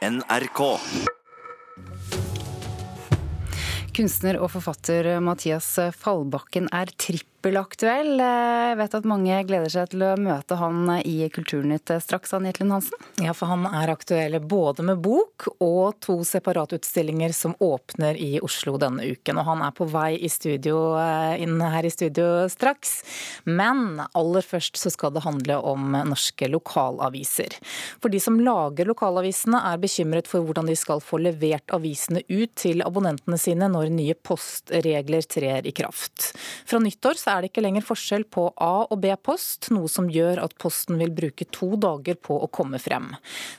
NRK. Kunstner og forfatter Mathias Fallbakken er trippelaktuell. Jeg vet at mange gleder seg til å møte han i Kulturnytt straks, Ann Jetlund Hansen? Ja, for han er aktuell både med bok og to separatutstillinger som åpner i Oslo denne uken. Og han er på vei i studio, eh, inn her i studio straks. Men aller først så skal det handle om norske lokalaviser. For de som lager lokalavisene er bekymret for hvordan de skal få levert avisene ut til abonnentene sine når nye postregler trer i kraft. Fra nyttår så er det ikke lenger forskjell på A- og B-post, noe som gjør at Posten vil bruke to dager på å komme frem.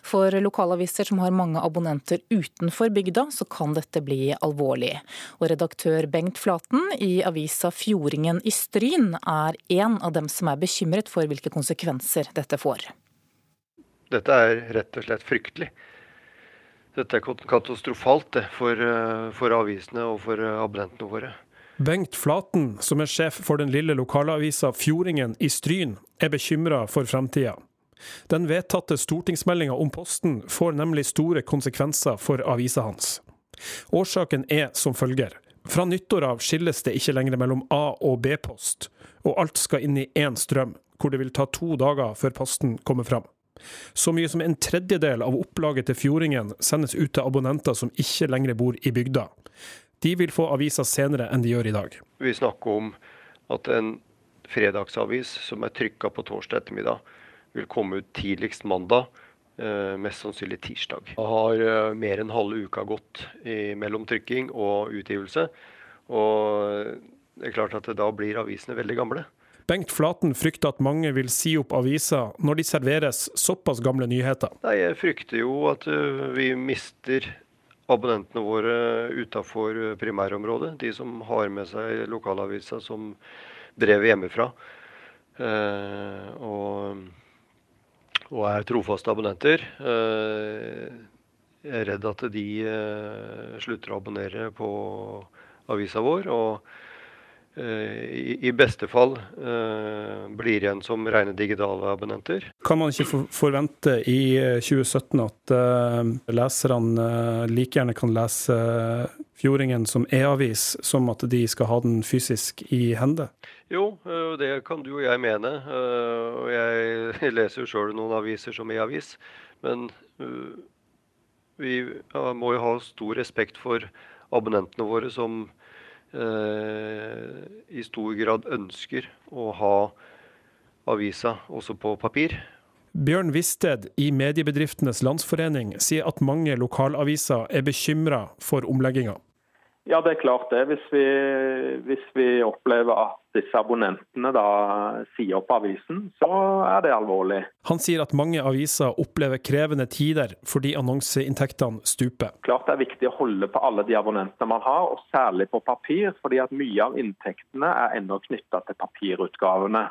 For lokalaviser som har mange abonnenter utenfor bygda, så kan dette bli alvorlig. Og redaktør Bengt Flaten i avisa Fjordingen i Stryn er en av dem som er bekymret for hvilke konsekvenser dette får. Dette er rett og slett fryktelig. Dette er katastrofalt for, eh, for avisene og for eh, abonnentene våre. Bengt Flaten, som er sjef for den lille lokalavisa Fjordingen i Stryn, er bekymra for framtida. Den vedtatte stortingsmeldinga om Posten får nemlig store konsekvenser for avisa hans. Årsaken er som følger. Fra nyttår av skilles det ikke lenger mellom A- og B-post, og alt skal inn i én strøm, hvor det vil ta to dager før posten kommer fram. Så mye som en tredjedel av opplaget til Fjordingen sendes ut til abonnenter som ikke lenger bor i bygda. De vil få avisa senere enn de gjør i dag. Vi snakker om at en fredagsavis som er trykka på torsdag ettermiddag, vil komme ut tidligst mandag, eh, mest sannsynlig tirsdag. Det har eh, mer enn halve uka gått mellom trykking og utgivelse. Og det er klart at da blir avisene veldig gamle. Bengt Flaten frykter at mange vil si opp aviser når de serveres såpass gamle nyheter. Nei, Jeg frykter jo at eh, vi mister abonnentene våre utafor primærområdet. De som har med seg lokalavisa som brev hjemmefra. Eh, og, og er trofaste abonnenter. Eh, jeg er redd at de eh, slutter å abonnere på avisa vår. og eh, i, i beste fall eh, blir igjen som rene digitale abonnenter. Kan man ikke forvente i eh, 2017 at eh, leserne eh, like gjerne kan lese Fjordingen som e-avis, som at de skal ha den fysisk i hende? Jo, eh, det kan du og jeg mene. eh, Og jeg leser jo sjøl noen aviser som e-avis. Men eh, vi må jo ha stor respekt for abonnentene våre som eh, i stor grad ønsker å ha avisa også på papir. Bjørn Visted i Mediebedriftenes Landsforening sier at mange lokalaviser er bekymra for omlegginga. Ja, det er klart det. Hvis vi, hvis vi opplever at disse abonnentene da sier opp avisen, så er det alvorlig. Han sier at mange aviser opplever krevende tider fordi annonseinntektene stuper. Klart det er viktig å holde på alle de abonnentene man har, og særlig på papir, fordi at mye av inntektene er ennå knytta til papirutgavene.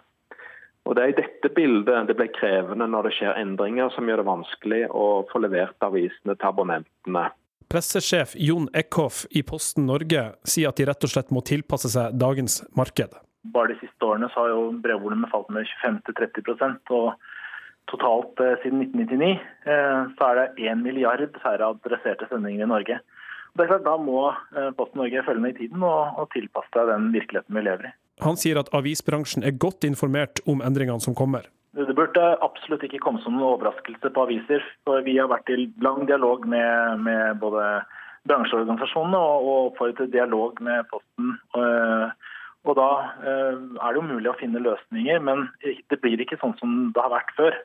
Og Det er i dette bildet det blir krevende når det skjer endringer som gjør det vanskelig å få levert avisene til abonnentene. Pressesjef Jon Eckhoff i Posten Norge sier at de rett og slett må tilpasse seg dagens marked. Bare de siste årene så har jo brevvolumet falt med 25-30% og totalt eh, siden 1999 eh, så er det 1 milliard færre adresserte sendinger i Norge. Det er klart, Da må eh, Posten Norge følge med i tiden og, og tilpasse seg den virkeligheten vi lever i. Han sier at avisbransjen er godt informert om endringene som kommer. Det burde absolutt ikke komme som noen overraskelse på aviser. for Vi har vært i lang dialog med, med både bransjeorganisasjonene og, og oppfordret til dialog med Posten. Og, og Da er det jo mulig å finne løsninger, men det blir ikke sånn som det har vært før.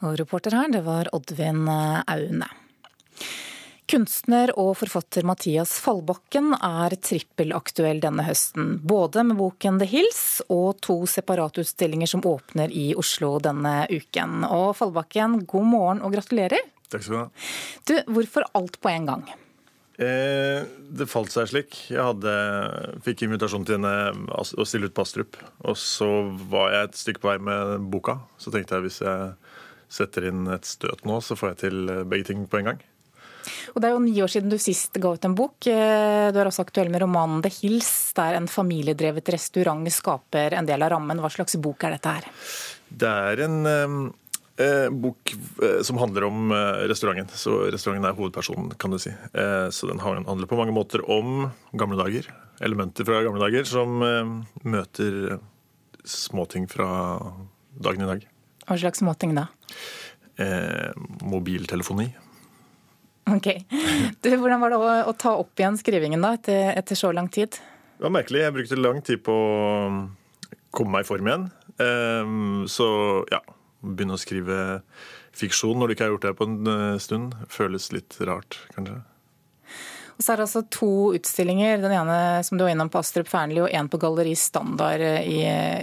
Og reporter her, det var Oddvin Aune. Kunstner og forfatter Mathias Fallbakken er trippelaktuell denne høsten. Både med boken The Hills og to separatutstillinger som åpner i Oslo denne uken. Og Fallbakken, god morgen og gratulerer. Takk skal du ha. Du, hvorfor alt på en gang? Eh, det falt seg slik. Jeg hadde, fikk invitasjon til henne å stille ut på Astrup. Og så var jeg et stykke på vei med boka. Så tenkte jeg hvis jeg setter inn et støt nå, så får jeg til begge ting på en gang. Og Det er jo ni år siden du sist ga ut en bok. Du er også aktuell med romanen 'The Hills', der en familiedrevet restaurant skaper en del av rammen. Hva slags bok er dette her? Det er en, Eh, bok eh, som handler om eh, restauranten. Så restauranten er hovedpersonen, kan du si. Eh, så den handler på mange måter om gamle dager. Elementer fra gamle dager som eh, møter småting fra dagen i dag. Hva slags småting da? Eh, mobiltelefoni. Ok. Du, hvordan var det å, å, ta opp igjen skrivingen da, etter, etter, så lang tid? Det var merkelig. Jeg brukte lang tid på å komme meg i form igjen. Um, så ja, begynne å skrive fiksjon når du ikke har gjort det på en eh, stund, føles litt rart, kanskje. Og så er det altså to utstillinger. Den ene som du var innom på Astrup Fearnley, og en på Galleri Standard i,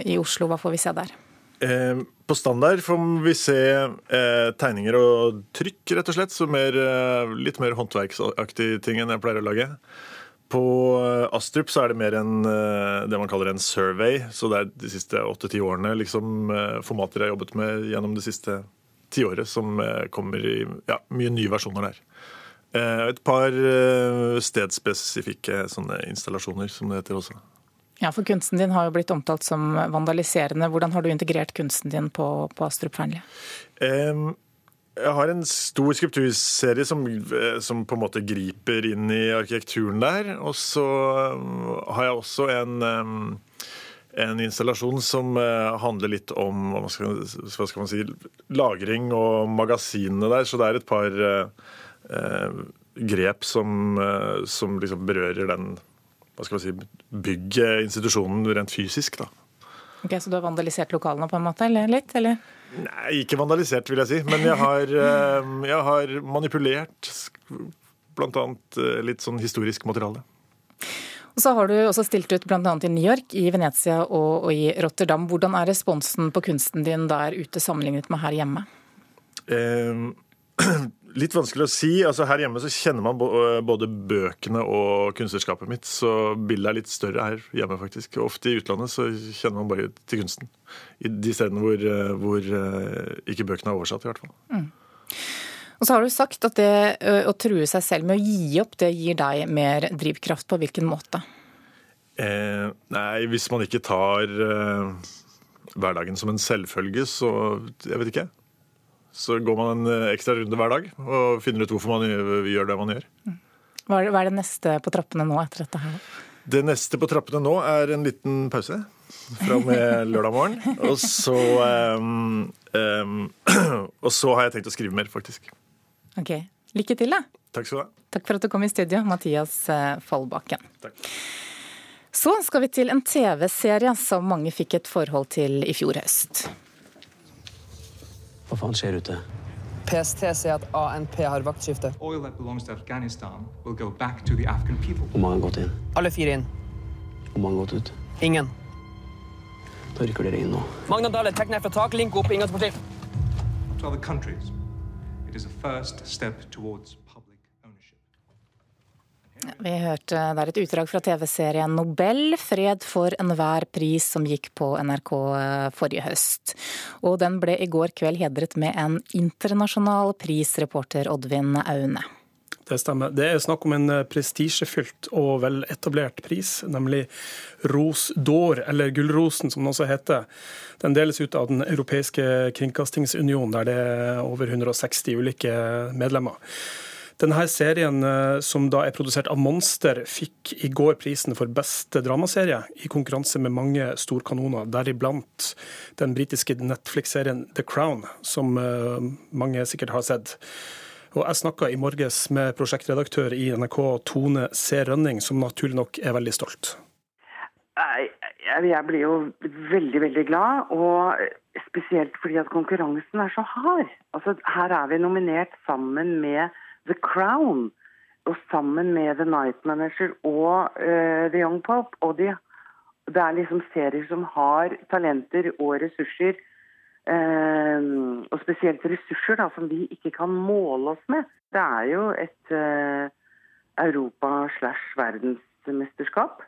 i Oslo. Hva får vi se der? Eh, på standard får vi se eh, tegninger og trykk, rett og slett. Så mer, eh, litt mer håndverksaktige ting enn jeg pleier å lage. På eh, Astrup så er det mer en, det man kaller en survey. Så det er de siste åtte-ti årene liksom, formater jeg har jobbet med gjennom det siste tiåret, som kommer i ja, mye nye versjoner der. Et par stedspesifikke sånne installasjoner, som det heter også. Ja, for kunsten din har jo blitt omtalt som vandaliserende. Hvordan har du integrert kunsten din på, på Astrup Fearnley? Um, jeg har en stor skulpturserie som, eh, som, på en måte griper inn i arkitekturen der. Og så um, har jeg også en, en installasjon som uh, handler litt om hva skal, hva skal, man si, lagring og magasinene der. Så det er et par uh, grep som, som liksom berører den hva skal man si, bygge institusjonen rent fysisk. da. Ok, Så du har vandalisert lokalene på en måte, eller litt? eller? Nei, ikke vandalisert, vil jeg si. Men jeg har, eh, jeg har manipulert bl.a. Eh, litt sånn historisk materiale. Og så har du også stilt ut bl.a. i New York, i Venezia og, og, i Rotterdam. Hvordan er responsen på kunsten din der ute sammenlignet med her hjemme? Eh, Litt vanskelig å si. Altså, her hjemme så kjenner man både bøkene og kunstnerskapet mitt, så bildet er litt større her hjemme, faktisk. Ofte i utlandet så kjenner man bare til kunsten. I de stedene hvor, eh, hvor eh, ikke bøkene er oversatt, i hvert fall. Mm. Og så har du sagt at det å true seg selv med å gi opp, det gir deg mer drivkraft. På hvilken måte? Eh, nei, hvis man ikke tar eh, hverdagen som en selvfølge, så jeg vet ikke. Så går man en eh, ekstra runde hver dag og finner ut hvorfor man gjør det man gjør. Hva er, det, hva er det neste på trappene nå etter dette her? Det neste på trappene nå er en liten pause fra og med lørdag morgen. Og så, um, um, og så har jeg tenkt å skrive mer, faktisk. Ok. Lykke til, da. Takk skal du ha. Takk for at du kom i studio, Mathias eh, Fallbakken. Takk. Så skal vi til en TV-serie som mange fikk et forhold til i fjor høst. Hva faen skjer ute? PST sier at ANP har vaktskifte. Hvor mange har gått inn? Alle fire inn. Hvor mange har gått ut? Ingen. Da rykker dere inn nå. Magna Dale, trekk ned fra tak, link opp inngangsportil. To other countries. It is a first step towards vi hørte der et utdrag fra TV-serien Nobel, fred for enhver pris, som gikk på NRK eh, forrige høst. Og den ble i går kveld hedret med en internasjonal pris, reporter Oddvin Aune. Det stemmer. Det er snakk om en eh, prestisjefylt og veletablert pris, nemlig Ros d'Or, eller Gullrosen som den også heter. Den deles ut av Den europeiske kringkastingsunion, der det er over 160 ulike medlemmer. Denne serien, eh, som da er produsert av Monster, fikk i går prisen for beste dramaserie, i konkurranse med mange storkanoner, deriblant den britiske Netflix-serien The Crown, som eh, mange sikkert har sett. Og Jeg snakka i morges med prosjektredaktør i NRK, Tone C. Rønning, som naturlig nok er veldig stolt. Jeg blir jo veldig, veldig glad. Og spesielt fordi at konkurransen er så hard. Altså, her er vi nominert sammen med The Crown. Og sammen med The Night Manager og uh, The Young Pope. Og de, det er liksom serier som har talenter og ressurser. Uh, og spesielt ressurser da, som vi ikke kan måle oss med. Det er jo et uh, Europa- slash verdensmesterskap.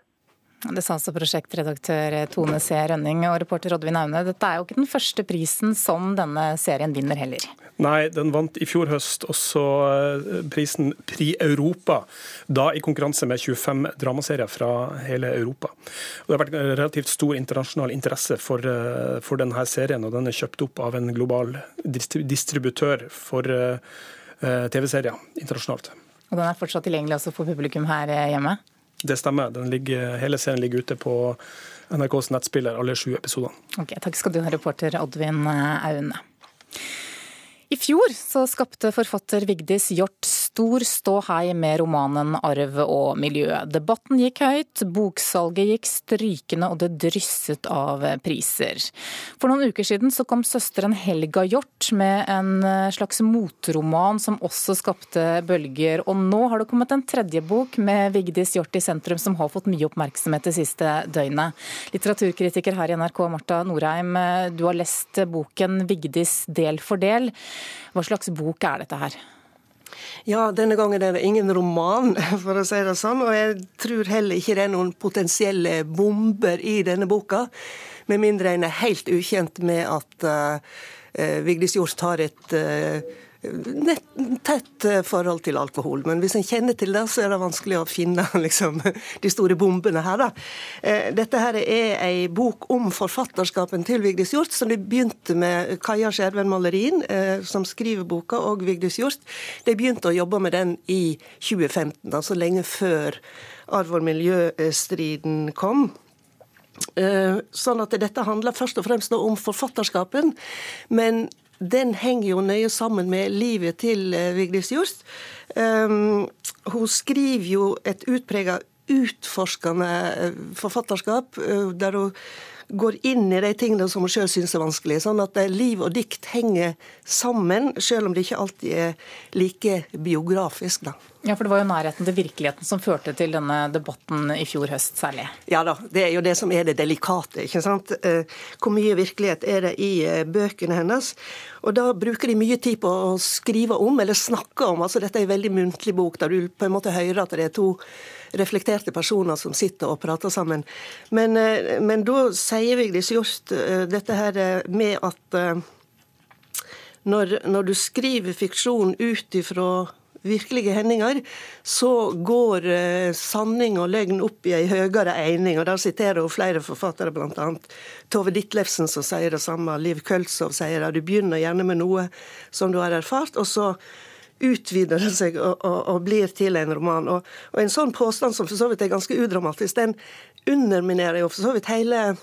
Det sa altså prosjektredaktør Tone C. Rønning og reporter Oddvin Aune. Dette er jo ikke den første prisen som denne serien vinner heller. Nei, den vant i fjor høst også eh, prisen Pri Europa, da i konkurranse med 25 dramaserier fra hele Europa. Og det har vært relativt stor internasjonal interesse for, eh, for denne serien, og den er kjøpt opp av en global distributør for eh, TV-serier internasjonalt. Og den er fortsatt tilgjengelig også for publikum her hjemme? Det stemmer. Ligger, hele serien ligger ute på NRKs nettspiller, alle sju episodene. Ok, Takk skal du ha, reporter Oddvin Aune. I fjor så skapte forfatter Vigdis Hjort stor ståhei med romanen 'Arv og miljø'. Debatten gikk høyt, boksalget gikk strykende, og det drysset av priser. For noen uker siden så kom søsteren Helga Hjort med en slags motroman som også skapte bølger. Og nå har det kommet en tredje bok med Vigdis Hjort i sentrum, som har fått mye oppmerksomhet det siste døgnet. Litteraturkritiker her i NRK, Marta Norheim, du har lest boken 'Vigdis del for del'. Hva slags bok er dette her? Ja, denne gangen er det ingen roman, for å si det sånn. Og jeg tror heller ikke det er noen potensielle bomber i denne boka. Med mindre en er helt ukjent med at uh, Vigdis Hjorth har et uh, tett eh, forhold til alkohol. Men hvis en kjenner til det, så er det vanskelig å finne liksom, de store bombene her. Da. Eh, dette her er ei bok om forfatterskapen til Vigdis Hjorth, som de begynte med Kaja Skjerven Malerin, eh, som skriver boka, og Vigdis Hjorth. De begynte å jobbe med den i 2015, altså lenge før arv- og miljøstriden kom. Sånn at dette handler først og fremst om forfatterskapen. Men den henger jo nøye sammen med livet til eh, Vigdis Hjorth. Um, hun skriver jo et utprega utforskende eh, forfatterskap, eh, der hun går inn i de tingene som hun sjøl syns er vanskelig. Sånn at liv og dikt henger sammen, sjøl om det ikke alltid er like biografisk. da. Ja, for Det var jo nærheten til virkeligheten som førte til denne debatten i fjor høst særlig. Ja da, det er jo det som er det delikate. ikke sant? Eh, hvor mye virkelighet er det i eh, bøkene hennes? Og Da bruker de mye tid på å skrive om, eller snakke om. altså Dette er en veldig muntlig bok, der du på en måte hører at det er to reflekterte personer som sitter og prater sammen. Men, eh, men da sier Vigdis Hjorth dette her med at når, når du skriver fiksjon ut ifra virkelige hendinger, så går eh, sanning og løgn opp i ei høyere eining. og Der siterer hun flere forfattere, bl.a. Tove Ditlevsen som sier det samme, Liv Køltzow sier det. Du begynner gjerne med noe som du har erfart, og så utvider det seg og, og, og blir til en roman. Og, og, En sånn påstand som for så vidt er ganske udramatisk, den underminerer jo for så vidt hele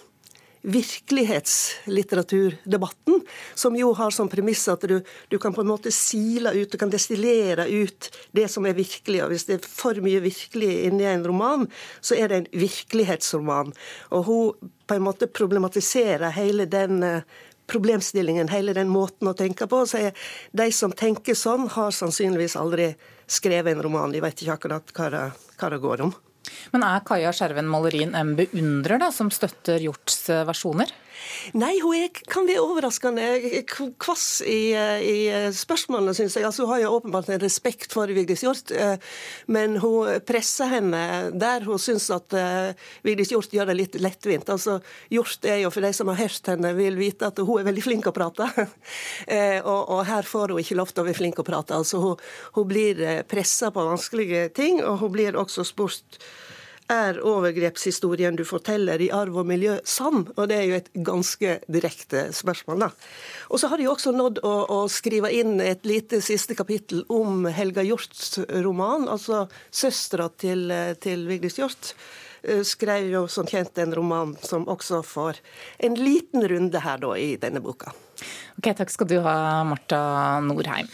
virkelighetslitteraturdebatten, som jo har som premiss at du, du, kan på en måte sile ut, du kan destillere ut det som er virkelig. og Hvis det er for mye virkelig inni en roman, så er det en virkelighetsroman. Og hun på en måte problematiserer hele den eh, problemstillingen, hele den måten å tenke på. og sier De som tenker sånn, har sannsynligvis aldri skrevet en roman. De vet ikke akkurat hva det, hva det går om. Men er Kaja Skjerven Malerin en beundrer da, som støtter Hjorts eh, versjoner? Nei, hun er, kan være overraskende kvass i, i spørsmålene, syns jeg. Altså, hun har jo åpenbart en respekt for Vigdis Hjorth, eh, men hun presser henne der hun syns at uh, Vigdis Hjorth gjør det litt lettvint. Altså, Hjorth er jo, for de som har hørt henne, vil vite at hun er veldig flink å prate. og, og, her får hun ikke lov til å være flink å prate. Altså, hun, hun blir pressa på vanskelige ting, og hun blir også spurt er overgrepshistorien du forteller i arv og miljø sann? Og det er jo et ganske direkte spørsmål, da. Og så har de også nådd å, å, skrive inn et lite siste kapittel om Helga Hjorts roman, altså søstera til, til Vigdis Hjort eh, skrev jo som kjent en roman som også får en liten runde her da i denne boka. Ok, Takk skal du ha, Marta Norheim.